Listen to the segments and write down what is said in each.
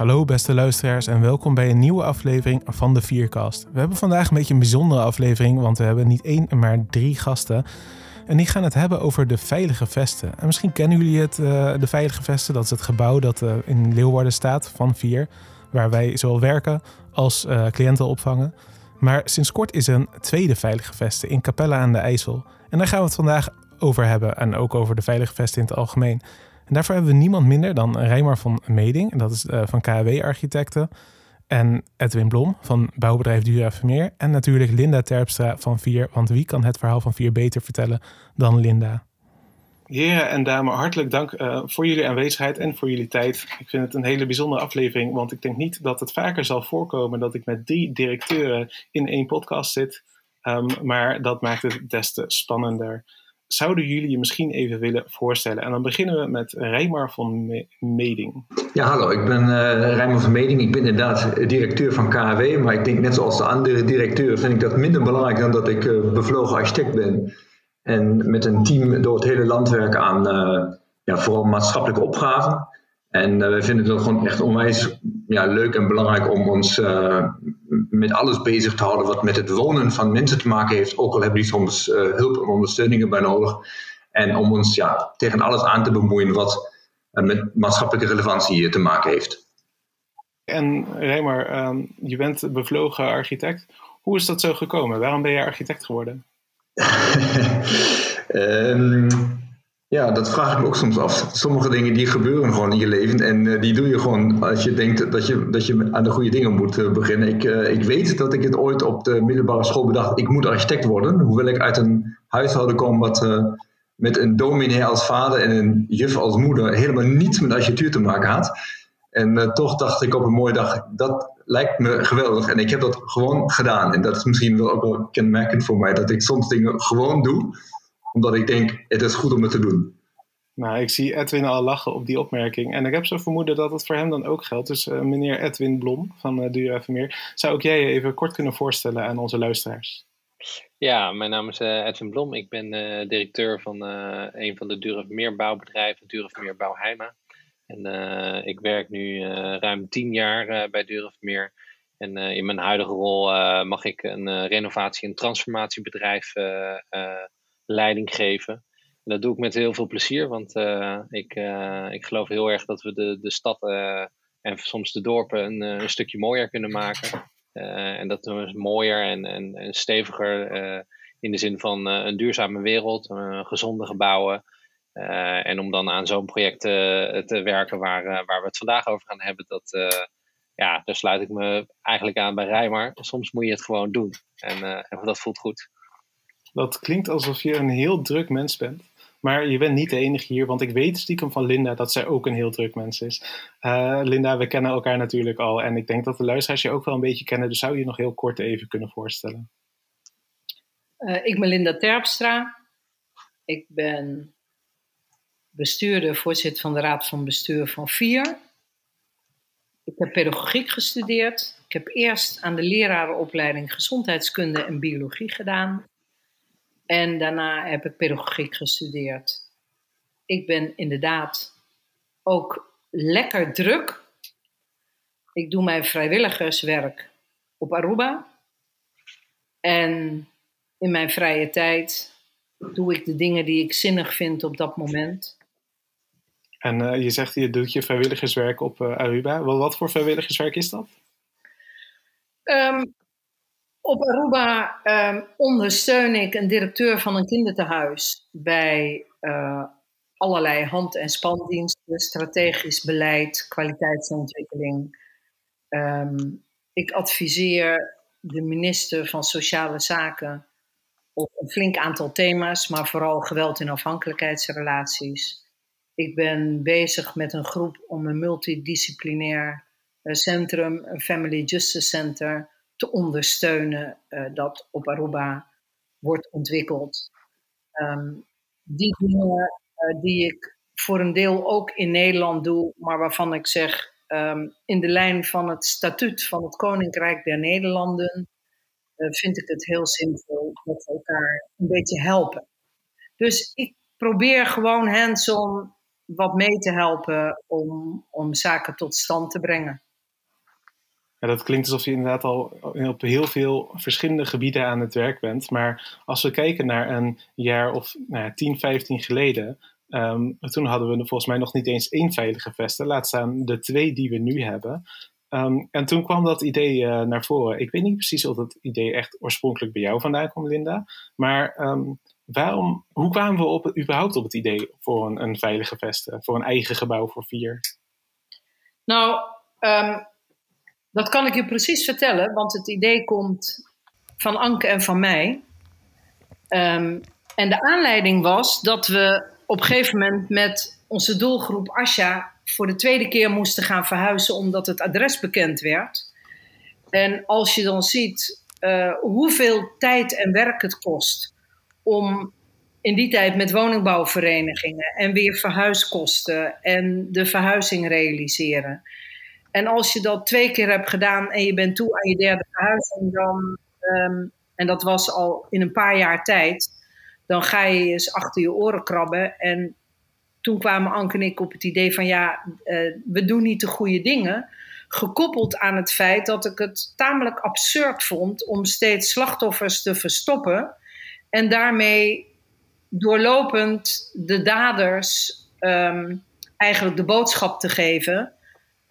Hallo beste luisteraars en welkom bij een nieuwe aflevering van de Vierkast. We hebben vandaag een beetje een bijzondere aflevering, want we hebben niet één, maar drie gasten. En die gaan het hebben over de Veilige Vesten. En misschien kennen jullie het, uh, de Veilige Vesten. Dat is het gebouw dat uh, in Leeuwarden staat van Vier, waar wij zowel werken als uh, cliënten opvangen. Maar sinds kort is er een tweede Veilige Vesten in Capella aan de IJssel. En daar gaan we het vandaag over hebben en ook over de Veilige Vesten in het algemeen. Daarvoor hebben we niemand minder dan Rijmar van Meding, dat is uh, van KW Architecten. En Edwin Blom van bouwbedrijf Dura Vermeer. En natuurlijk Linda Terpstra van Vier, want wie kan het verhaal van Vier beter vertellen dan Linda? Heren en dames, hartelijk dank uh, voor jullie aanwezigheid en voor jullie tijd. Ik vind het een hele bijzondere aflevering, want ik denk niet dat het vaker zal voorkomen dat ik met drie directeuren in één podcast zit. Um, maar dat maakt het des te spannender zouden jullie je misschien even willen voorstellen? En dan beginnen we met Rijmar van Meding. Ja, hallo, ik ben uh, Rijmar van Meding. Ik ben inderdaad directeur van KW, maar ik denk net zoals de andere directeur vind ik dat minder belangrijk dan dat ik uh, bevlogen architect ben. En met een team door het hele land werken aan uh, ja, vooral maatschappelijke opgaven. En uh, wij vinden het gewoon echt onwijs ja, leuk en belangrijk om ons uh, met alles bezig te houden wat met het wonen van mensen te maken heeft. Ook al hebben die soms uh, hulp en ondersteuningen bij nodig. En om ons ja, tegen alles aan te bemoeien wat met maatschappelijke relevantie te maken heeft. En Remer, um, je bent bevlogen architect. Hoe is dat zo gekomen? Waarom ben je architect geworden? um, Ja, dat vraag ik me ook soms af. Sommige dingen die gebeuren gewoon in je leven en uh, die doe je gewoon als je denkt dat je, dat je aan de goede dingen moet uh, beginnen. Ik, uh, ik weet dat ik het ooit op de middelbare school bedacht, ik moet architect worden. Hoewel ik uit een huishouden kom wat met een dominee als vader en een juf als moeder helemaal niets met architectuur te maken had. En toch dacht ik op een mooie dag, dat lijkt me geweldig. En ik heb dat gewoon gedaan. En dat is misschien wel ook wel kenmerkend voor mij, dat ik soms dingen gewoon doe omdat ik denk, het is goed om het te doen. Nou, ik zie Edwin al lachen op die opmerking. En ik heb zo vermoeden dat het voor hem dan ook geldt. Dus uh, meneer Edwin Blom van uh, Duur Even Meer. Zou ook jij je even kort kunnen voorstellen aan onze luisteraars? Ja, mijn naam is uh, Edwin Blom. Ik ben directeur van een van de Duur Meer bouwbedrijven, Duur Meer Bouwheima. En ik werk nu ruim tien jaar bij Duur Meer. En in mijn huidige rol mag ik een renovatie- en transformatiebedrijf leiding geven. En dat doe ik met heel veel plezier, want uh, ik, uh, ik geloof heel erg dat we de, de stad uh, en soms de dorpen een, een stukje mooier kunnen maken. en dat we mooier en, en, en steviger in de zin van een duurzame wereld, gezonde gebouwen. en om dan aan zo'n project te werken waar, waar we het vandaag over gaan hebben, dat, ja, daar sluit ik me eigenlijk aan bij Rijmar. Soms moet je het gewoon doen en, en dat voelt goed. Dat klinkt alsof je een heel druk mens bent. Maar je bent niet de enige hier, want ik weet stiekem van Linda dat zij ook een heel druk mens is. Uh, Linda, we kennen elkaar natuurlijk al en ik denk dat de luisteraars je ook wel een beetje kennen. Dus zou je nog heel kort even kunnen voorstellen? Uh, ik ben Linda Terpstra. Ik ben bestuurder, voorzitter van de Raad van Bestuur van VIER. Ik heb pedagogiek gestudeerd. Ik heb eerst aan de lerarenopleiding gezondheidskunde en biologie gedaan. En daarna heb ik pedagogiek gestudeerd. Ik ben inderdaad ook lekker druk. Ik doe mijn vrijwilligerswerk op Aruba. En in mijn vrije tijd doe ik de dingen die ik zinnig vind op dat moment. En uh, je zegt je doet je vrijwilligerswerk op uh, Aruba. Wel, wat voor vrijwilligerswerk is dat? Um, op Aruba um, ondersteun ik een directeur van een kinderthuis bij uh, allerlei hand- en spandiensten, strategisch beleid, kwaliteitsontwikkeling. Um, ik adviseer de minister van Sociale Zaken op een flink aantal thema's, maar vooral geweld- en afhankelijkheidsrelaties. Ik ben bezig met een groep om een multidisciplinair uh, centrum, een Family Justice Center te ondersteunen uh, dat op Aruba wordt ontwikkeld. Um, die dingen uh, die ik voor een deel ook in Nederland doe, maar waarvan ik zeg um, in de lijn van het statuut van het Koninkrijk der Nederlanden, uh, vind ik het heel zinvol dat we elkaar een beetje helpen. Dus ik probeer gewoon hands-on wat mee te helpen om, om zaken tot stand te brengen. Ja, dat klinkt alsof je inderdaad al op heel veel verschillende gebieden aan het werk bent. Maar als we kijken naar een jaar of nou ja, 10, 15 geleden, um, toen hadden we volgens mij nog niet eens één veilige vesten, laat staan de twee die we nu hebben. Um, en toen kwam dat idee uh, naar voren. Ik weet niet precies of dat idee echt oorspronkelijk bij jou vandaan kwam, Linda. Maar um, waarom, hoe kwamen we op, überhaupt op het idee voor een, een veilige vesten, voor een eigen gebouw voor vier? Nou, dat kan ik je precies vertellen, want het idee komt van Anke en van mij. Um, en de aanleiding was dat we op een gegeven moment met onze doelgroep Asja voor de tweede keer moesten gaan verhuizen omdat het adres bekend werd. En als je dan ziet uh, hoeveel tijd en werk het kost om in die tijd met woningbouwverenigingen en weer verhuiskosten en de verhuizing realiseren. En als je dat twee keer hebt gedaan en je bent toe aan je derde verhuizing, dan, um, en dat was al in een paar jaar tijd, dan ga je eens achter je oren krabben. En toen kwamen Anke en ik op het idee van ja, uh, we doen niet de goede dingen. Gekoppeld aan het feit dat ik het tamelijk absurd vond om steeds slachtoffers te verstoppen. En daarmee doorlopend de daders um, eigenlijk de boodschap te geven eh,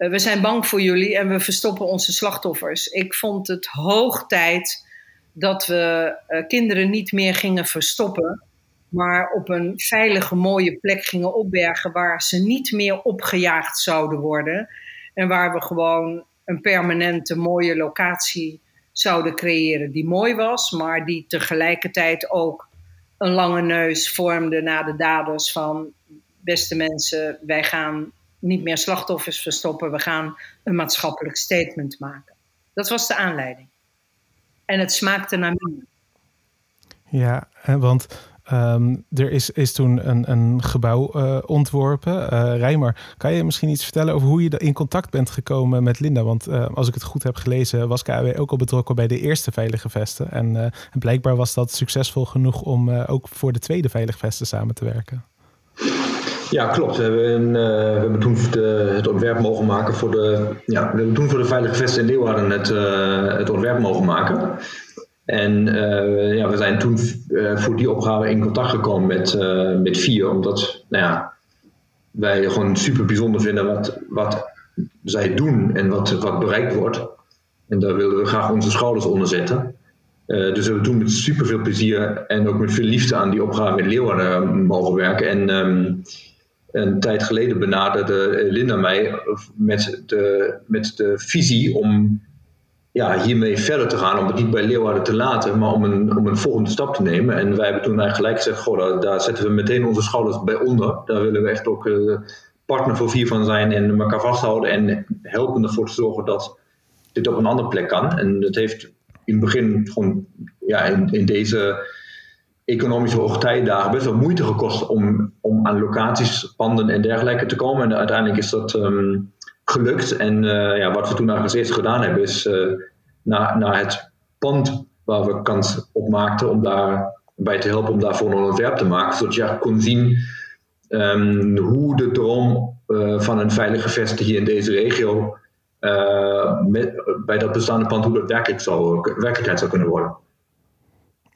we zijn bang voor jullie en we verstoppen onze slachtoffers. Ik vond het hoog tijd dat we uh, kinderen niet meer gingen verstoppen, maar op een veilige, mooie plek gingen opbergen waar ze niet meer opgejaagd zouden worden. En waar we gewoon een permanente, mooie locatie zouden creëren die mooi was, maar die tegelijkertijd ook een lange neus vormde naar de daders van beste mensen, wij gaan niet meer slachtoffers verstoppen. We gaan een maatschappelijk statement maken. Dat was de aanleiding. En het smaakte naar meer. Ja, want um, er is, is toen een, een gebouw uh, ontworpen. Uh, Rijmer, kan je misschien iets vertellen over hoe je in contact bent gekomen met Linda? Want uh, als ik het goed heb gelezen, was KW ook al betrokken bij de eerste veilige vesten. En, en blijkbaar was dat succesvol genoeg om ook voor de tweede veilige vesten samen te werken. Ja, klopt. We hebben, uh, we hebben toen het ontwerp mogen maken voor de. Ja, we hebben toen voor de Veilige Vesten in Leeuwarden het, uh, het ontwerp mogen maken. En uh, ja, we zijn toen voor die opgave in contact gekomen met, met vier, omdat nou ja, wij gewoon super bijzonder vinden wat, wat zij doen en wat, wat bereikt wordt. En daar willen we graag onze schouders onder zetten. Dus we hebben toen met super veel plezier en ook met veel liefde aan die opgave met Leeuwarden mogen werken. En um, een tijd geleden benaderde Linda mij met de, met de visie om ja, hiermee verder te gaan. Om het niet bij Leeuwarden te laten, maar om een, om een volgende stap te nemen. En wij hebben toen eigenlijk gezegd: goh, daar, zetten we meteen onze schouders bij onder. Daar willen we echt ook uh, partner voor vier van zijn en elkaar vasthouden. En helpen ervoor te zorgen dat dit op een andere plek kan. En dat heeft in het begin gewoon ja, in, in deze economische hoogtijdagen best wel moeite gekost om, om aan locaties, panden en dergelijke te komen. En uiteindelijk is dat um, gelukt. En uh, ja, wat we toen eigenlijk eerste gedaan hebben, is uh, naar, naar het pand waar we kans op maakten om daarbij te helpen om daarvoor een ontwerp te maken. Zodat je kon zien um, hoe de droom uh, van een veilige vestiging hier in deze regio met, bij dat bestaande pand, hoe dat werkelijk zou, werkelijkheid zou kunnen worden.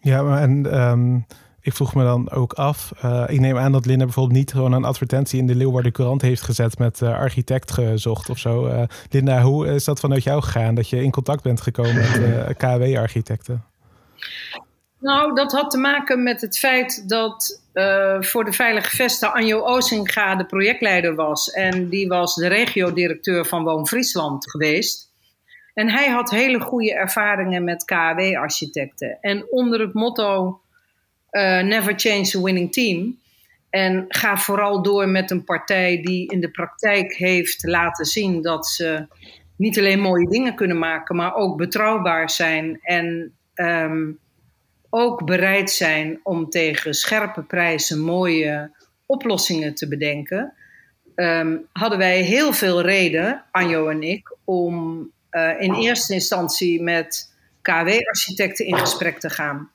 Ja, en um, ik vroeg me dan ook af. Uh, ik neem aan dat Linda bijvoorbeeld niet gewoon een advertentie in de Leeuwarden Courant heeft gezet met uh, architect gezocht of zo. Uh, Linda, hoe is dat vanuit jou gegaan dat je in contact bent gekomen met KW-architecten? Nou, dat had te maken met het feit dat voor de Veilige Vesten Anjo Ozinga de projectleider was. En die was de regiodirecteur van Woon Friesland geweest. En hij had hele goede ervaringen met KW-architecten. En onder het motto uh, Never Change a Winning Team. En ga vooral door met een partij die in de praktijk heeft laten zien dat ze niet alleen mooie dingen kunnen maken, maar ook betrouwbaar zijn en um, ook bereid zijn om tegen scherpe prijzen mooie oplossingen te bedenken. Um, hadden wij heel veel reden, Anjo en ik, om uh, in eerste instantie met KW-architecten in gesprek te gaan.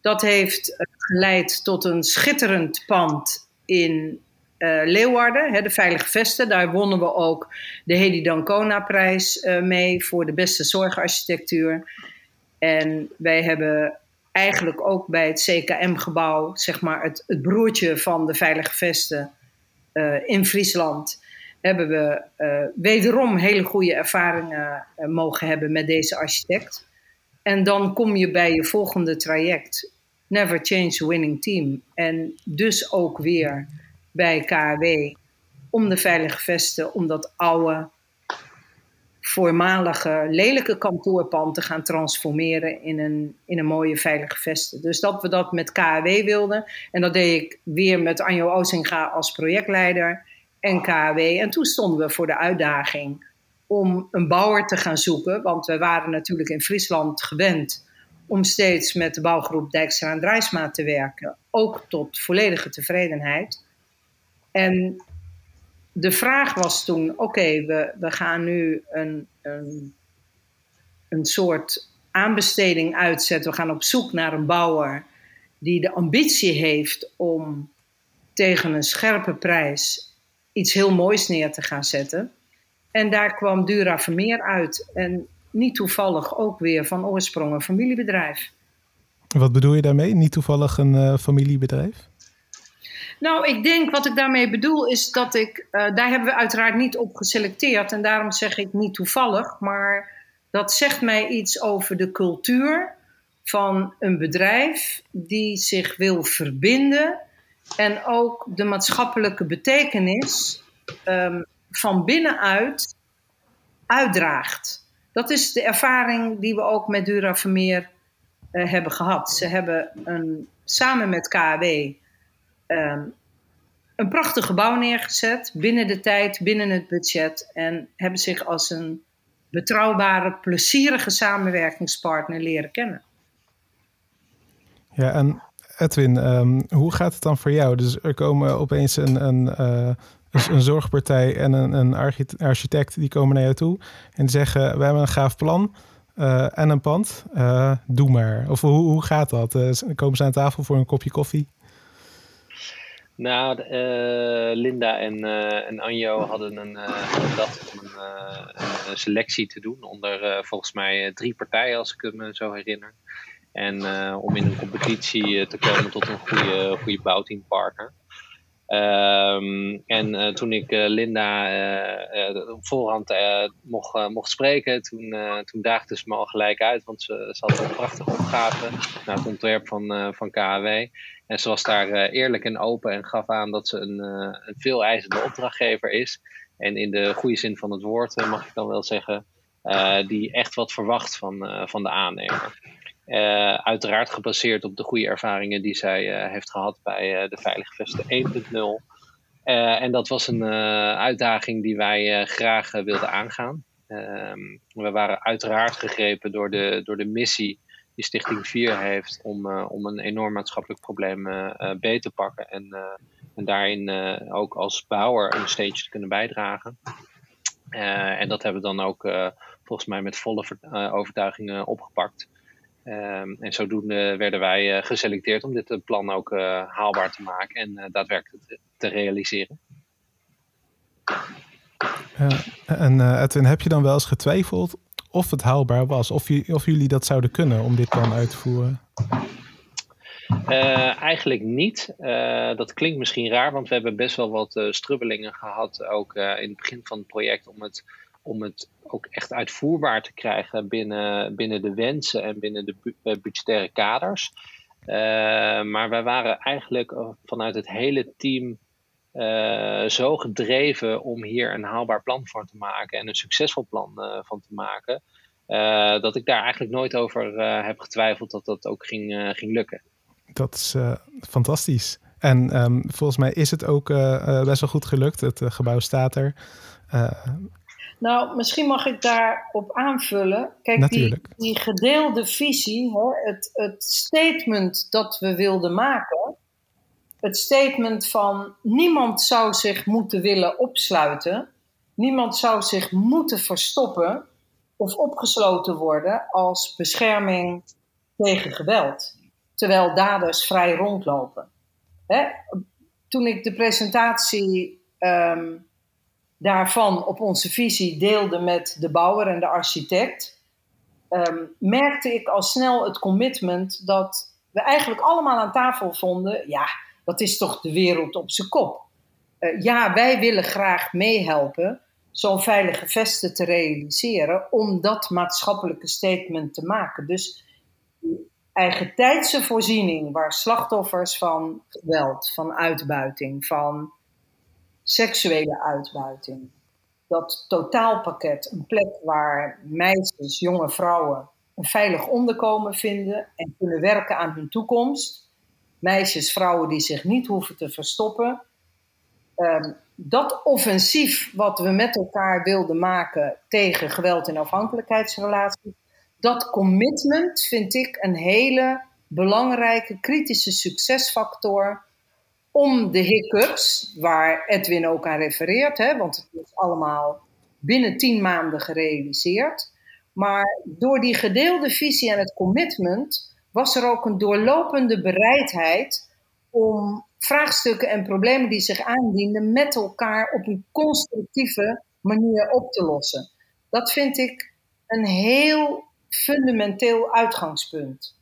Dat heeft uh, geleid tot een schitterend pand in uh, Leeuwarden, hè, de Veilige Vesten. Daar wonnen we ook de Hedy Dancona-prijs mee voor de beste zorgarchitectuur. En wij hebben eigenlijk ook bij het CKM-gebouw, zeg maar het, het, broertje van de Veilige Vesten in Friesland, hebben we wederom hele goede ervaringen mogen hebben met deze architect. En dan kom je bij je volgende traject. Never change winning team. En dus ook weer bij KW om de veilige vesten, om dat oude, voormalige, lelijke kantoorpand te gaan transformeren in een, in een mooie veilige vesten. Dus dat we dat met KW wilden. En dat deed ik weer met Anjo Ozinga als projectleider en KW. En toen stonden we voor de uitdaging om een bouwer te gaan zoeken. Want we waren natuurlijk in Friesland gewend om steeds met de bouwgroep Dijkstra en Drijsma te werken. Ook tot volledige tevredenheid. En de vraag was toen: oké, we, we gaan nu een, een, een soort aanbesteding uitzetten. We gaan op zoek naar een bouwer die de ambitie heeft om tegen een scherpe prijs iets heel moois neer te gaan zetten. En daar kwam Dura Vermeer uit. En niet toevallig ook weer van oorsprong een familiebedrijf. Wat bedoel je daarmee? Niet toevallig een uh, familiebedrijf? Nou, ik denk wat ik daarmee bedoel is dat ik, uh, daar hebben we uiteraard niet op geselecteerd en daarom zeg ik niet toevallig, maar dat zegt mij iets over de cultuur van een bedrijf die zich wil verbinden en ook de maatschappelijke betekenis um, van binnenuit uitdraagt. Dat is de ervaring die we ook met Dura Vermeer uh, hebben gehad. Ze hebben een, samen met KW um, een prachtig gebouw neergezet binnen de tijd, binnen het budget. En hebben zich als een betrouwbare, plezierige samenwerkingspartner leren kennen. Ja, en Edwin, um, hoe gaat het dan voor jou? Dus er komen opeens een, een, uh, een zorgpartij en een, een architect die komen naar jou toe en zeggen: We hebben een gaaf plan. Uh, en een pand, uh, doe maar. Of hoe, hoe gaat dat? komen ze aan tafel voor een kopje koffie? Nou, Linda en, en Anjo hadden een om een, selectie te doen onder volgens mij drie partijen, als ik me zo herinner. En om in een competitie te komen tot een goede, goede bouwteampartner. Um, en toen ik Linda op voorhand mocht, mocht spreken, toen, toen daagde ze me al gelijk uit, want ze, had een prachtige opgave naar het ontwerp van, van KAW. En ze was daar uh, eerlijk en open en gaf aan dat ze een, uh, een veel eisende opdrachtgever is. En in de goede zin van het woord, uh, mag ik dan wel zeggen, die echt wat verwacht van, van de aannemer. Uiteraard gebaseerd op de goede ervaringen die zij heeft gehad bij de Veilige Vesten 1.0. en dat was een uitdaging die wij graag wilden aangaan. Ehm, we waren uiteraard gegrepen door de, door de missie die Stichting 4 heeft om, om een enorm maatschappelijk probleem beter te pakken. En, en daarin ook als bouwer een steentje te kunnen bijdragen. en dat hebben we dan ook volgens mij met volle overtuiging opgepakt. Um, en zodoende werden wij geselecteerd om dit plan ook haalbaar te maken en daadwerkelijk te, te realiseren. en Edwin, heb je dan wel eens getwijfeld of het haalbaar was. Of, of jullie dat zouden kunnen om dit plan uit te voeren. Uh, eigenlijk niet. Uh, dat klinkt misschien raar, want we hebben best wel wat uh, strubbelingen gehad, ook in het begin van het project, om het, om het ook echt uitvoerbaar te krijgen binnen, binnen de wensen en binnen de bu budgettaire kaders. maar wij waren eigenlijk vanuit het hele team uh, zo gedreven om hier een haalbaar plan van te maken en een succesvol plan van te maken, dat ik daar eigenlijk nooit over heb getwijfeld dat dat ook ging, ging lukken. Dat is fantastisch. En um, volgens mij is het ook best wel goed gelukt. Het gebouw staat er. Nou, misschien mag ik daarop aanvullen. Kijk, die, die, gedeelde visie, hè, het, het statement dat we wilden maken, het statement van niemand zou zich moeten willen opsluiten, niemand zou zich moeten verstoppen of opgesloten worden als bescherming tegen geweld, terwijl daders vrij rondlopen. Hè? toen ik de presentatie ehm, daarvan op onze visie deelde met de bouwer en de architect, ehm, merkte ik al snel het commitment dat we eigenlijk allemaal aan tafel vonden: ja, dat is toch de wereld op zijn kop. Uh, ja, wij willen graag meehelpen zo'n veilige vesten te realiseren om dat maatschappelijke statement te maken. Dus eigen tijdse voorziening waar slachtoffers van geweld, van uitbuiting, van seksuele uitbuiting, dat totaalpakket, een plek waar meisjes, jonge vrouwen een veilig onderkomen vinden en kunnen werken aan hun toekomst. Meisjes, vrouwen die zich niet hoeven te verstoppen. Ehm, dat offensief wat we met elkaar wilden maken tegen geweld in afhankelijkheidsrelaties, dat commitment vind ik een hele belangrijke kritische succesfactor om de hiccups, waar Edwin ook aan refereert, hè, want het is allemaal binnen tien maanden gerealiseerd. Maar door die gedeelde visie en het commitment was er ook een doorlopende bereidheid om vraagstukken en problemen die zich aandienden met elkaar op een constructieve manier op te lossen. Dat vind ik een heel fundamenteel uitgangspunt.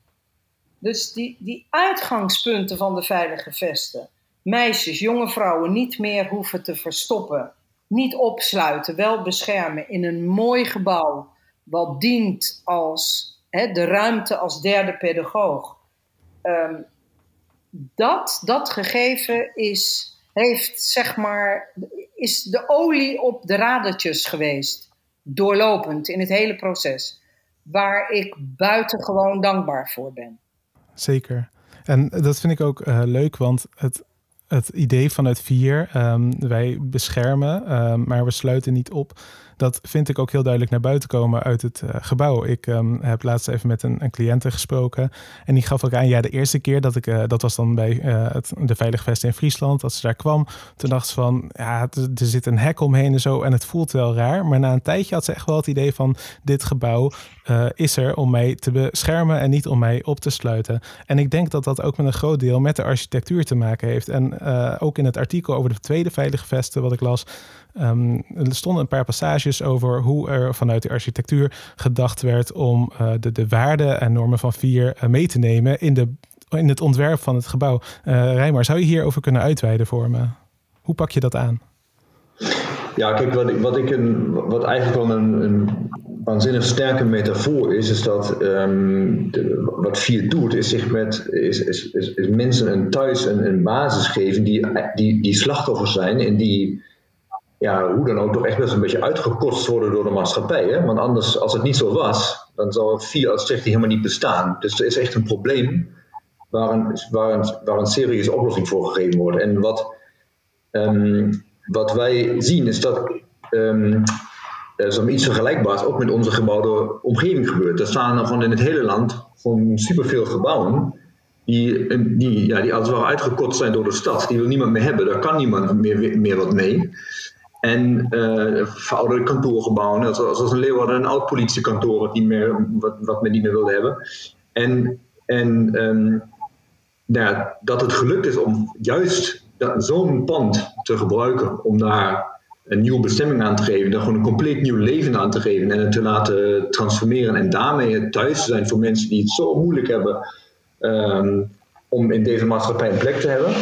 Dus die, die uitgangspunten van de veilige vesten, meisjes, jonge vrouwen niet meer hoeven te verstoppen, niet opsluiten, wel beschermen in een mooi gebouw, wat dient als hè, de ruimte als derde pedagoog. Ehm, dat, dat gegeven is, heeft, zeg maar, is de olie op de radertjes geweest. Doorlopend in het hele proces. Waar ik buitengewoon dankbaar voor ben. Zeker. En dat vind ik ook uh, leuk, want het, het idee vanuit vier, um, wij beschermen, um, maar we sluiten niet op dat vind ik ook heel duidelijk naar buiten komen uit het uh, gebouw. Ik um, heb laatst even met een, een cliënte gesproken. En die gaf ook aan, ja, de eerste keer dat ik, uh, dat was dan bij uh, het, de Veilige Vest in Friesland, dat ze daar kwam. Toen dacht ze van, ja, er zit een hek omheen en zo. En het voelt wel raar. Maar na een tijdje had ze echt wel het idee van, dit gebouw is er om mij te beschermen en niet om mij op te sluiten. En ik denk dat dat ook met een groot deel met de architectuur te maken heeft. En ook in het artikel over de tweede Veilige Vesten, wat ik las, Um, er stonden een paar passages over hoe er vanuit de architectuur gedacht werd om uh, de, de waarden en normen van vier uh, mee te nemen in, de, in het ontwerp van het gebouw. Uh, Rijmar, zou je hierover kunnen uitweiden voor me? Hoe pak je dat aan? Ja, kijk, wat, wat, ik een, wat eigenlijk wel een, een waanzinnig sterke metafoor is, is dat um, de, wat Vier doet, is zich met is, is, is, is mensen een thuis een, een basis geven die, die, die slachtoffers zijn en die ja, hoe dan ook toch echt best een beetje uitgekotst worden door de maatschappij. Hè? Want anders, als het niet zo was, dan zou via als zegt helemaal niet bestaan. Dus er is echt een probleem waar een, waar een, waar een serieuze oplossing voor gegeven wordt. En wat, um, wat wij zien is dat um, er is iets vergelijkbaars ook met onze gebouwde omgeving gebeurt. Er staan gewoon in het hele land gewoon superveel gebouwen die, die, ja, die als het ware zijn door de stad. Die wil niemand meer hebben, daar kan niemand meer, meer wat mee. En uh, verouderde kantoorgebouwen, zoals een Leeuwarden, een oud politiekantoor wat, niet meer, wat, wat men niet meer wilde hebben. En, en um, nou, dat het gelukt is om juist zo'n pand te gebruiken om daar een nieuwe bestemming aan te geven, daar gewoon een compleet nieuw leven aan te geven en het te laten transformeren en daarmee het thuis te zijn voor mensen die het zo moeilijk hebben um, om in deze maatschappij een plek te hebben.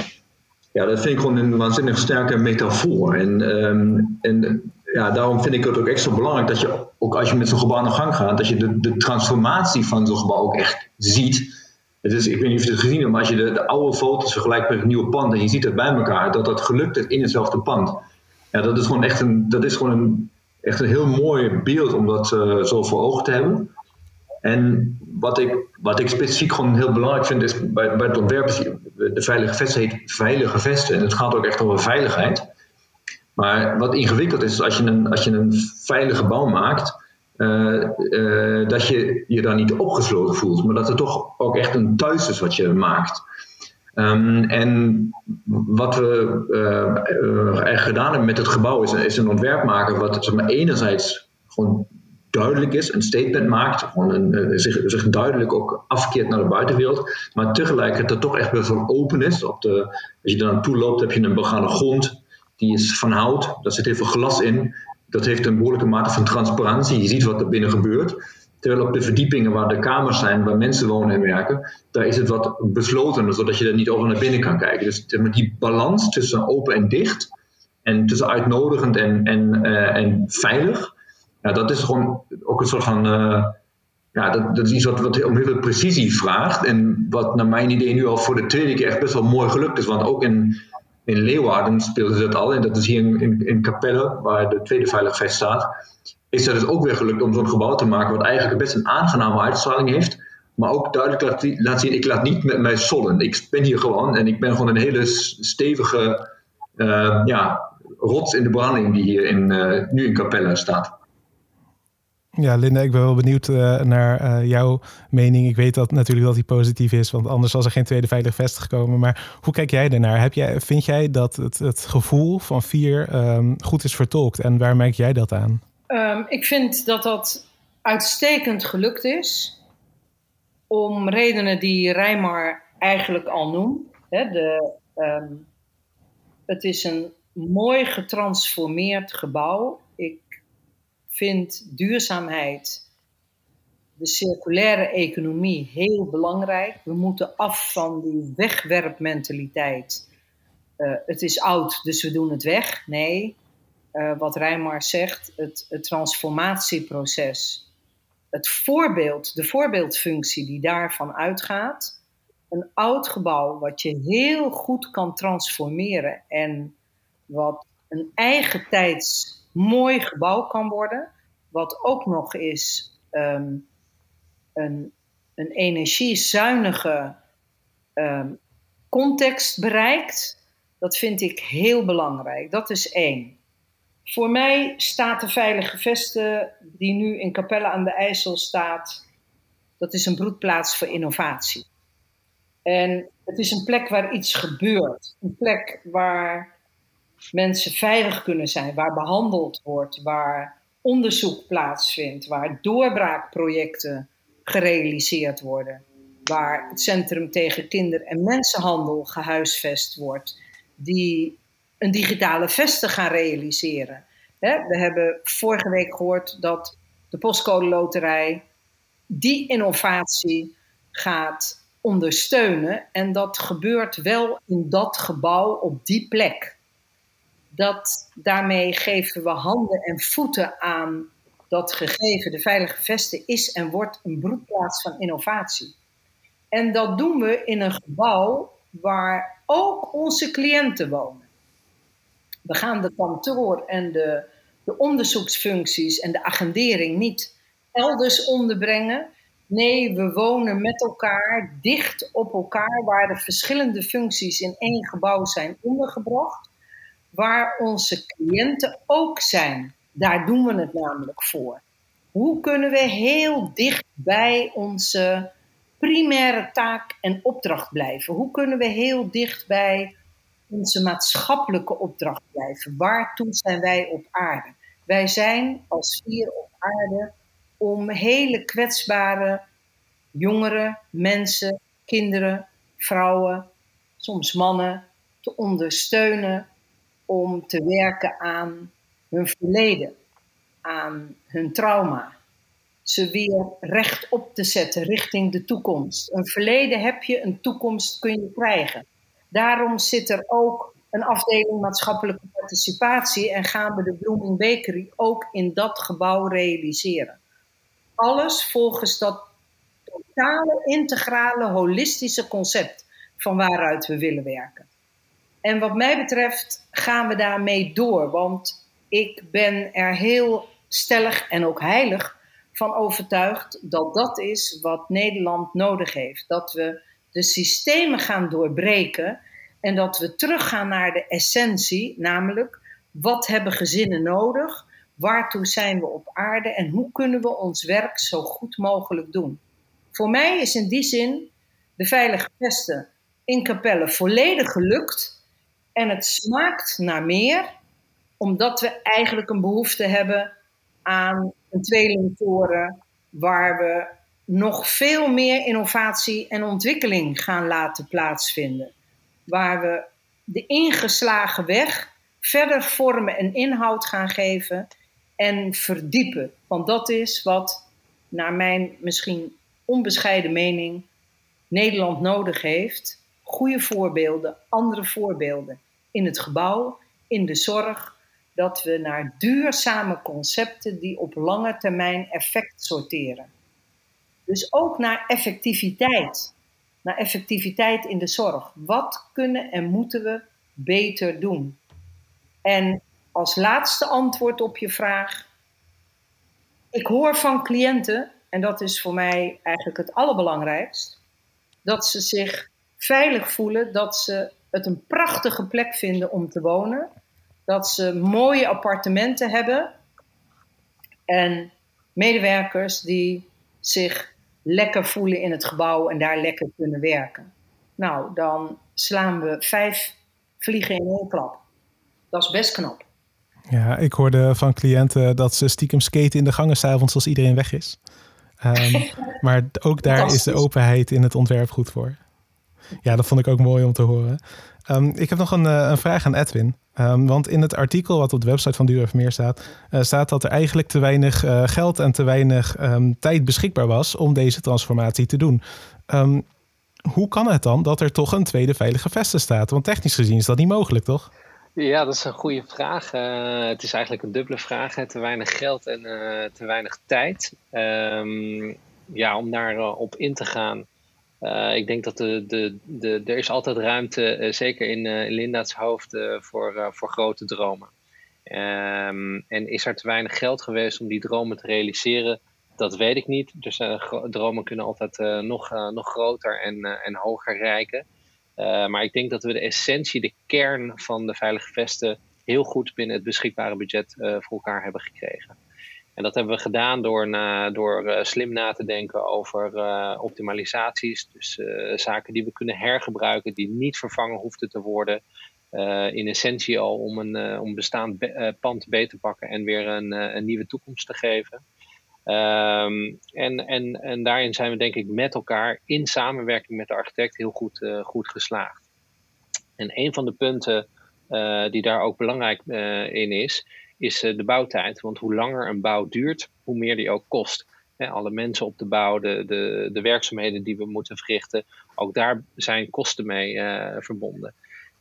Ja, dat vind ik gewoon een waanzinnig sterke metafoor. En, um, en ja, daarom vind ik het ook extra belangrijk dat je, ook als je met zo'n gebouw aan de gang gaat, dat je de, de transformatie van zo'n gebouw ook echt ziet. Het is, ik weet niet of je het gezien hebt, maar als je de, de oude foto's vergelijkt met het nieuwe pand en je ziet het bij elkaar, dat dat gelukt is in hetzelfde pand. Ja, dat is gewoon echt een, dat is gewoon een, echt een heel mooi beeld om dat uh, zo voor ogen te hebben. En wat ik, wat ik specifiek gewoon heel belangrijk vind is bij, bij het ontwerpen, de veilige vesten heet veilige vesten en het gaat ook echt over veiligheid. Maar wat ingewikkeld is, als je een, als je een veilige bouw maakt, uh, uh, dat je je daar niet opgesloten voelt, maar dat het toch ook echt een thuis is wat je maakt. Um, en wat we uh, gedaan hebben met het gebouw is, is een ontwerp maken wat zeg maar, enerzijds gewoon duidelijk is, een statement maakt, een, zich, zich duidelijk ook afkeert naar de buitenwereld, maar tegelijkertijd toch echt wel open is. Op de, als je daar naartoe loopt, heb je een begane grond, die is van hout, daar zit heel veel glas in. Dat heeft een behoorlijke mate van transparantie. Je ziet wat er binnen gebeurt. Terwijl op de verdiepingen waar de kamers zijn, waar mensen wonen en werken, daar is het wat besloten, zodat je er niet over naar binnen kan kijken. Dus die balans tussen open en dicht, en tussen uitnodigend en, en, uh, en veilig, ja, dat is gewoon ook een soort van. Uh, ja, dat, dat is iets wat, om heel veel precisie vraagt. En wat naar mijn idee nu al voor de tweede keer echt best wel mooi gelukt is. Want ook in, in Leeuwarden speelden ze dat al. En dat is hier in, in, Capelle, waar de tweede veiligheid staat. Is dat dus ook weer gelukt om zo'n gebouw te maken. wat eigenlijk best een aangename uitstraling heeft. Maar ook duidelijk laat, zien: ik laat niet met mij sollen. Ik ben hier gewoon en ik ben gewoon een hele stevige. Uh, ja, rots in de branding die hier in, uh, nu in Capelle staat. Ja, Linda, ik ben wel benieuwd uh, naar uh, jouw mening. Ik weet dat natuurlijk dat die positief is, want anders was er geen tweede veilig vest gekomen. Maar hoe kijk jij ernaar? Heb jij, vind jij dat het, het gevoel van vier um, goed is vertolkt en waar merk jij dat aan? Um, ik vind dat dat uitstekend gelukt is. Om redenen die Rijmar eigenlijk al noemt. De, um, het is een mooi getransformeerd gebouw. Ik vind duurzaamheid, de circulaire economie heel belangrijk. We moeten af van die wegwerpmentaliteit. Uh, het is oud, dus we doen het weg. Nee, uh, wat Rijmar zegt, het, het transformatieproces. Het voorbeeld, de voorbeeldfunctie die daarvan uitgaat. Een oud gebouw wat je heel goed kan transformeren en wat een eigen tijds mooi gebouw kan worden. Wat ook nog eens um, een, een energiezuinige um, context bereikt. Dat vind ik heel belangrijk. Dat is één. Voor mij staat de Veilige Vesten, die nu in Capelle aan de IJssel staat, dat is een broedplaats voor innovatie. En het is een plek waar iets gebeurt. Een plek waar mensen veilig kunnen zijn, waar behandeld wordt, waar onderzoek plaatsvindt, waar doorbraakprojecten gerealiseerd worden, waar het Centrum tegen Kinder- en Mensenhandel gehuisvest wordt, die een digitale vesten gaan realiseren. We hebben vorige week gehoord dat de Postcode Loterij die innovatie gaat ondersteunen. En dat gebeurt wel in dat gebouw op die plek dat daarmee geven we handen en voeten aan dat gegeven. De Veilige Vesten is en wordt een broedplaats van innovatie. En dat doen we in een gebouw waar ook onze cliënten wonen. We gaan de kantoor en de, de onderzoeksfuncties en de agendering niet elders onderbrengen. Nee, we wonen met elkaar, dicht op elkaar, waar de verschillende functies in één gebouw zijn ondergebracht waar onze cliënten ook zijn. Daar doen we het namelijk voor. Hoe kunnen we heel dicht bij onze primaire taak en opdracht blijven? Hoe kunnen we heel dicht bij onze maatschappelijke opdracht blijven? Waartoe zijn wij op aarde? Wij zijn als vier op aarde om hele kwetsbare jongeren, mensen, kinderen, vrouwen, soms mannen te ondersteunen om te werken aan hun verleden, aan hun trauma. Ze weer rechtop te zetten richting de toekomst. Een verleden heb je, een toekomst kun je krijgen. Daarom zit er ook een afdeling maatschappelijke participatie en gaan we de Blooming Bakery ook in dat gebouw realiseren. Alles volgens dat totale, integrale, holistische concept van waaruit we willen werken. En wat mij betreft gaan we daarmee door. Want ik ben er heel stellig en ook heilig van overtuigd dat dat is wat Nederland nodig heeft. Dat we de systemen gaan doorbreken en dat we teruggaan naar de essentie, namelijk wat hebben gezinnen nodig, waartoe zijn we op aarde en hoe kunnen we ons werk zo goed mogelijk doen. Voor mij is in die zin de veilige vesten in Capelle volledig gelukt. En het smaakt naar meer, omdat we eigenlijk een behoefte hebben aan een tweelingtoren waar we nog veel meer innovatie en ontwikkeling gaan laten plaatsvinden. Waar we de ingeslagen weg verder vormen en inhoud gaan geven en verdiepen. Want dat is wat, naar mijn misschien onbescheiden mening, Nederland nodig heeft. Goede voorbeelden, andere voorbeelden in het gebouw, in de zorg. Dat we naar duurzame concepten die op lange termijn effect sorteren. Dus ook naar effectiviteit. Naar effectiviteit in de zorg. Wat kunnen en moeten we beter doen? En als laatste antwoord op je vraag. Ik hoor van cliënten, en dat is voor mij eigenlijk het allerbelangrijkst, dat ze zich veilig voelen, dat ze het een prachtige plek vinden om te wonen, dat ze mooie appartementen hebben en medewerkers die zich lekker voelen in het gebouw en daar lekker kunnen werken. Nou, dan slaan we vijf vliegen in één klap. Dat is best knap. Ja, ik hoorde van cliënten dat ze stiekem skaten in de gangen s'avonds als iedereen weg is. Um, maar ook daar is de openheid in het ontwerp goed voor. Ja, dat vond ik ook mooi om te horen. Um, ik heb nog een, uh, een, vraag aan Edwin. Um, want in het artikel wat op de website van Duur Meer staat, uh, staat dat er eigenlijk te weinig uh, geld en te weinig tijd beschikbaar was om deze transformatie te doen. hoe kan het dan dat er toch een tweede veilige veste staat? Want technisch gezien is dat niet mogelijk, toch? Ja, dat is een goede vraag. Het is eigenlijk een dubbele vraag. Te weinig geld en te weinig tijd. Ja, om daarop op in te gaan. Uh, ik denk dat de, de, de, er is altijd ruimte, zeker in, in Linda's hoofd, voor, voor grote dromen. Um, en is er te weinig geld geweest om die dromen te realiseren? Dat weet ik niet. Dus dromen kunnen altijd nog, nog groter en, en hoger rijken. Uh, maar ik denk dat we de essentie, de kern van de veilige vesten heel goed binnen het beschikbare budget uh, voor elkaar hebben gekregen. En dat hebben we gedaan door, na, door uh, slim na te denken over optimalisaties. Dus zaken die we kunnen hergebruiken, die niet vervangen hoefden te worden. in essentie al om een om bestaand pand beter te pakken en weer een, een nieuwe toekomst te geven. Um, en, en, en daarin zijn we denk ik met elkaar in samenwerking met de architect heel goed, goed geslaagd. En een van de punten die daar ook belangrijk in is, is de bouwtijd. Want hoe langer een bouw duurt, hoe meer die ook kost. Alle mensen op de bouw, de, de, de werkzaamheden die we moeten verrichten, ook daar zijn kosten mee verbonden.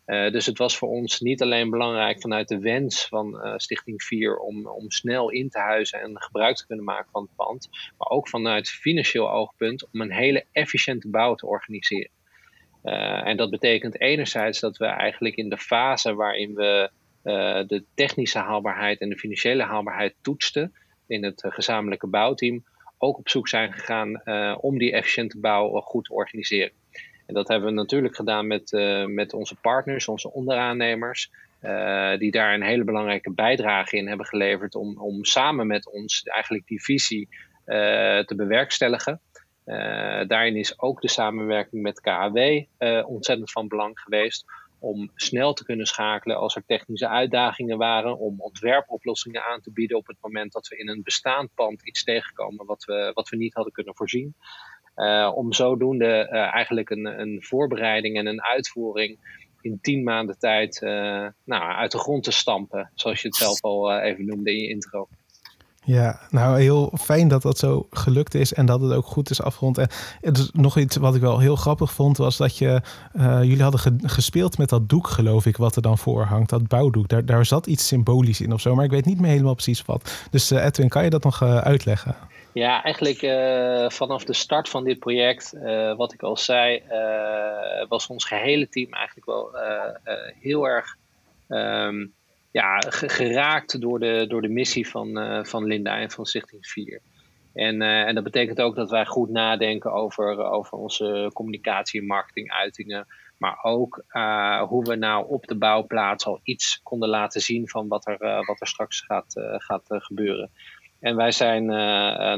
Uh, dus het was voor ons niet alleen belangrijk vanuit de wens van Stichting 4 om, om snel in te huizen en gebruik te kunnen maken van het pand, maar ook vanuit financieel oogpunt om een hele efficiënte bouw te organiseren. En dat betekent enerzijds dat we eigenlijk in de fase waarin we de technische haalbaarheid en de financiële haalbaarheid toetsten in het gezamenlijke bouwteam, ook op zoek zijn gegaan om die efficiënte bouw goed te organiseren. En dat hebben we natuurlijk gedaan met, met onze partners, onze onderaannemers. Die daar een hele belangrijke bijdrage in hebben geleverd om, om samen met ons eigenlijk die visie te bewerkstelligen. daarin is ook de samenwerking met KHW ontzettend van belang geweest om snel te kunnen schakelen als er technische uitdagingen waren, om ontwerpoplossingen aan te bieden op het moment dat we in een bestaand pand iets tegenkomen wat we, wat we niet hadden kunnen voorzien. Uh, om zodoende uh, eigenlijk een, een voorbereiding en een uitvoering in tien maanden tijd uh, nou, uit de grond te stampen. Zoals je het zelf al even noemde in je intro. Ja, nou heel fijn dat dat zo gelukt is en dat het ook goed is afgerond. En nog iets wat ik wel heel grappig vond, was dat je, jullie hadden gespeeld met dat doek, geloof ik, wat er dan voor hangt, dat bouwdoek. Daar, daar zat iets symbolisch in of zo, maar ik weet niet meer helemaal precies wat. Dus Edwin, kan je dat nog uitleggen? Ja, eigenlijk vanaf de start van dit project, wat ik al zei, was ons gehele team eigenlijk wel heel erg um, ja, geraakt door de, door de missie van, van Linda en van Stichting 4. En, en dat betekent ook dat wij goed nadenken over, over onze communicatie en marketinguitingen. Maar ook hoe we nou op de bouwplaats al iets konden laten zien van wat er, wat er straks gaat, gaat gebeuren. En wij zijn,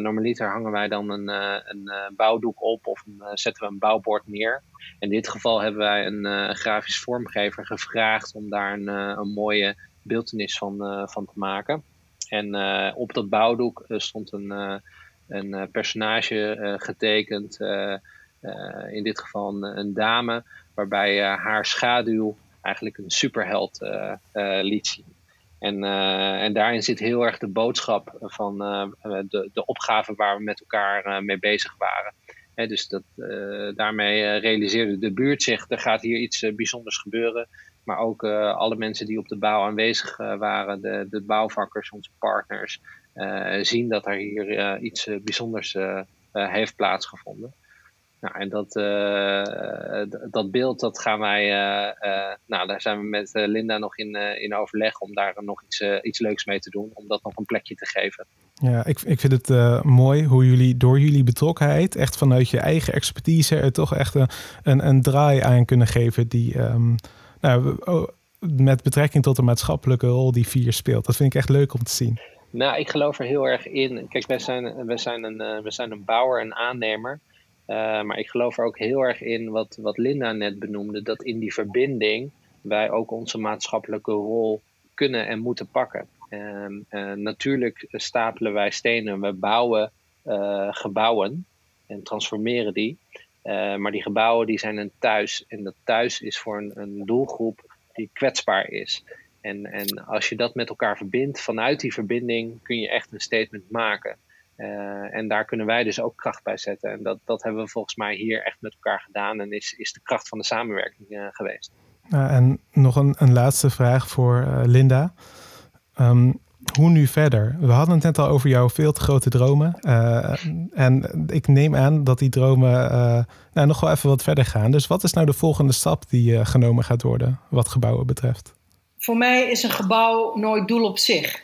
normaliter hangen wij dan een, een bouwdoek op of zetten we een bouwbord neer. In dit geval hebben wij een grafisch vormgever gevraagd om daar een, een mooie beeldenis van, van te maken. En op dat bouwdoek stond een, een personage getekend, in dit geval een, dame, waarbij haar schaduw eigenlijk een superheld liet zien. En, en daarin zit heel erg de boodschap van de, de opgave waar we met elkaar mee bezig waren dus dat, daarmee eh, realiseerde de buurt zich, er gaat hier iets bijzonders gebeuren. Maar ook alle mensen die op de bouw aanwezig waren, de, de bouwvakkers, onze partners, zien dat er hier iets bijzonders heeft plaatsgevonden. Nou, en dat, dat beeld, dat gaan wij, nou, daar zijn we met Linda nog in, in overleg om daar nog iets, iets leuks mee te doen, om dat nog een plekje te geven. Ja, ik, ik vind het mooi hoe jullie door jullie betrokkenheid, echt vanuit je eigen expertise, er toch echt een, een, draai aan kunnen geven die um, nou, oh, met betrekking tot de maatschappelijke rol die vier speelt. Dat vind ik echt leuk om te zien. Nou, ik geloof er heel erg in. Kijk, wij zijn, wij zijn, een, uh, zijn een bouwer, een aannemer. Uh, maar ik geloof er ook heel erg in wat, wat Linda net benoemde, dat in die verbinding wij ook onze maatschappelijke rol kunnen en moeten pakken. Ehm, eh, natuurlijk stapelen wij stenen, we bouwen eh, gebouwen en transformeren die. Eh, maar die gebouwen die zijn een thuis. En dat thuis is voor een, een doelgroep die kwetsbaar is. En, en als je dat met elkaar verbindt, vanuit die verbinding kun je echt een statement maken. en daar kunnen wij dus ook kracht bij zetten. En dat, dat hebben we volgens mij hier echt met elkaar gedaan. En is, is de kracht van de samenwerking geweest. en nog een, een laatste vraag voor Linda. Ehm, hoe nu verder? We hadden het net al over jouw veel te grote dromen. Uh, en ik neem aan dat die dromen uh, nou, nog wel even wat verder gaan. Dus wat is nou de volgende stap die uh, genomen gaat worden, wat gebouwen betreft? Voor mij is een gebouw nooit doel op zich.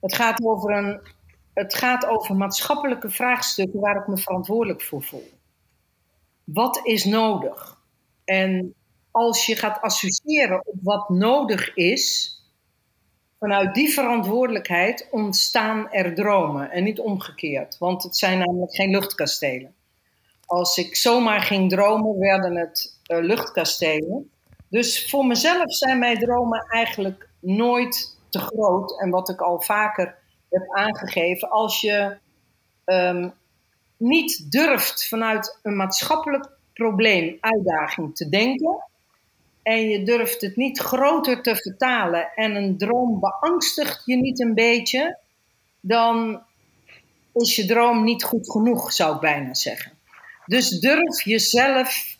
Het gaat over, een, het gaat over maatschappelijke vraagstukken waar ik me verantwoordelijk voor voel. Wat is nodig? En als je gaat associëren op wat nodig is, vanuit die verantwoordelijkheid ontstaan er dromen en niet omgekeerd. Want het zijn namelijk geen luchtkastelen. Als ik zomaar ging dromen, werden het uh, luchtkastelen. Dus voor mezelf zijn mijn dromen eigenlijk nooit te groot. En wat ik al vaker heb aangegeven, als je um, niet durft vanuit een maatschappelijk probleem, uitdaging te denken, en je durft het niet groter te vertalen en een droom beangstigt je niet een beetje, dan is je droom niet goed genoeg, zou ik bijna zeggen. Dus durf jezelf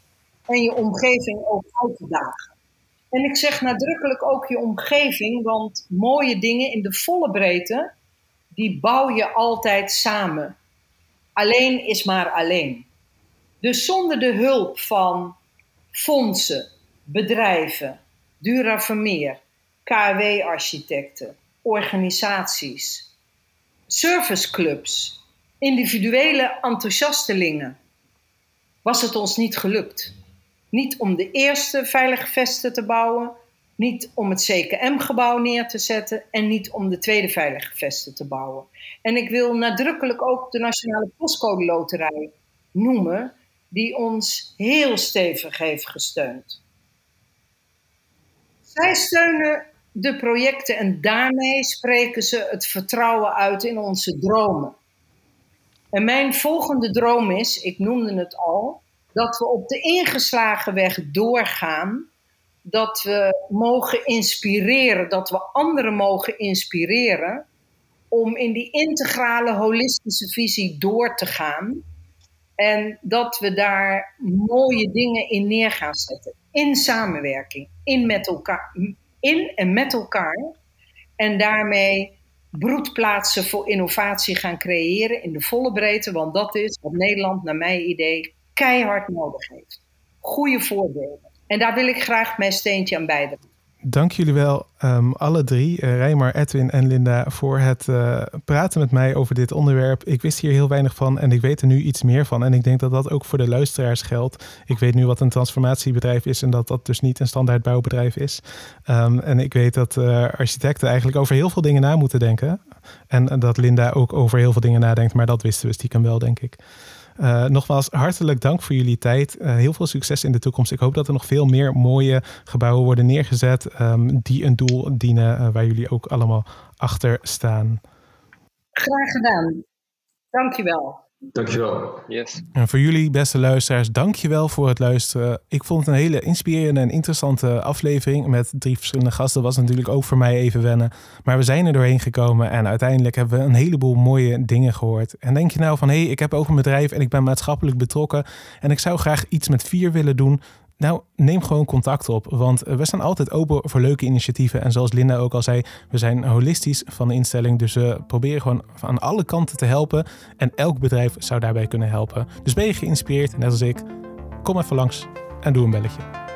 en je omgeving ook uit te dagen. En ik zeg nadrukkelijk ook je omgeving, want mooie dingen in de volle breedte, die bouw je altijd samen. Alleen is maar alleen. Dus zonder de hulp van fondsen, bedrijven, Dura Vermeer, KW-architecten, organisaties, serviceclubs, individuele enthousiastelingen, was het ons niet gelukt. Niet om de eerste veilige vesten te bouwen, niet om het CKM-gebouw neer te zetten en niet om de tweede veilige vesten te bouwen. En ik wil nadrukkelijk ook de Nationale Postcode Loterij noemen, die ons heel stevig heeft gesteund. Zij steunen de projecten en daarmee spreken ze het vertrouwen uit in onze dromen. En mijn volgende droom is, ik noemde het al, dat we op de ingeslagen weg doorgaan. Dat we mogen inspireren, dat we anderen mogen inspireren om in die integrale, holistische visie door te gaan. En dat we daar mooie dingen in neer gaan zetten. In samenwerking, in, met elkaar, in en met elkaar. En daarmee broedplaatsen voor innovatie gaan creëren in de volle breedte. Want dat is wat Nederland, naar mijn idee, keihard nodig heeft. Goede voorbeelden. En daar wil ik graag mijn steentje aan bijdragen. Dank jullie wel, um, alle drie, uh, Rijmar, Edwin en Linda, voor het uh, praten met mij over dit onderwerp. Ik wist hier heel weinig van en ik weet er nu iets meer van. En ik denk dat dat ook voor de luisteraars geldt. Ik weet nu wat een transformatiebedrijf is en dat dat dus niet een standaard bouwbedrijf is. Um, en ik weet dat uh, architecten eigenlijk over heel veel dingen na moeten denken. En dat Linda ook over heel veel dingen nadenkt, maar dat wisten we stiekem wel, denk ik. Uh, nogmaals, hartelijk dank voor jullie tijd. Uh, heel veel succes in de toekomst. Ik hoop dat er nog veel meer mooie gebouwen worden neergezet um, die een doel dienen uh, waar jullie ook allemaal achter staan. Graag gedaan. Dankjewel. Dankjewel. Yes. En voor jullie, beste luisteraars, dankjewel voor het luisteren. Ik vond het een hele inspirerende en interessante aflevering. Met drie verschillende gasten was natuurlijk ook voor mij even wennen. Maar we zijn er doorheen gekomen en uiteindelijk hebben we een heleboel mooie dingen gehoord. En denk je nou van, hé, hey, ik heb ook een bedrijf en ik ben maatschappelijk betrokken. En ik zou graag iets met vier willen doen. Nou, neem gewoon contact op, want we staan altijd open voor leuke initiatieven. En zoals Linda ook al zei, we zijn holistisch van de instelling, dus we proberen gewoon aan alle kanten te helpen. En elk bedrijf zou daarbij kunnen helpen. Dus ben je geïnspireerd, net als ik, kom even langs en doe een belletje.